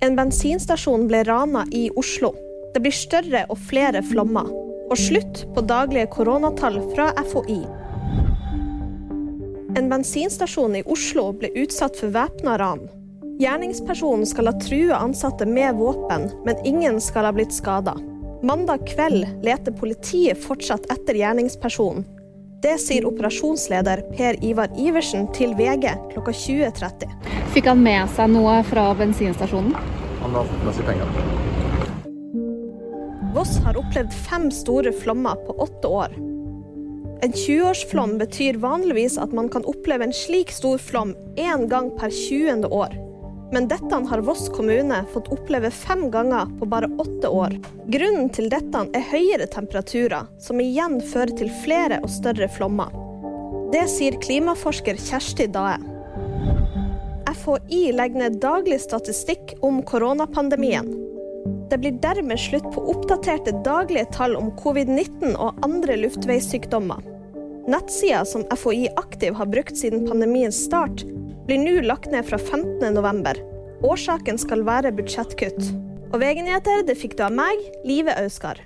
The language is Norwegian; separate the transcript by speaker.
Speaker 1: En bensinstasjon ble rana i Oslo. Det blir større og flere flommer. Og slutt på daglige koronatall fra FHI. En bensinstasjon i Oslo ble utsatt for væpna ran. Gjerningspersonen skal ha trua ansatte med våpen, men ingen skal ha blitt skada. Mandag kveld leter politiet fortsatt etter gjerningspersonen. Det sier operasjonsleder Per Ivar Iversen til VG klokka 20.30.
Speaker 2: Fikk han med seg noe fra bensinstasjonen?
Speaker 3: Han har fått med seg penger.
Speaker 1: Voss har opplevd fem store flommer på åtte år. En 20-årsflom betyr vanligvis at man kan oppleve en slik stor flom én gang per 20. år. Men dette har Voss kommune fått oppleve fem ganger på bare åtte år. Grunnen til dette er høyere temperaturer, som igjen fører til flere og større flommer. Det sier klimaforsker Kjersti Dae. FHI legger ned daglig statistikk om koronapandemien. Det blir dermed slutt på oppdaterte daglige tall om covid-19 og andre luftveissykdommer. Nettsida som FHI aktiv har brukt siden pandemiens start, blir nå lagt ned fra 15.11. Årsaken skal være budsjettkutt. Og VG-nyheter det fikk du av meg, Live Auskar.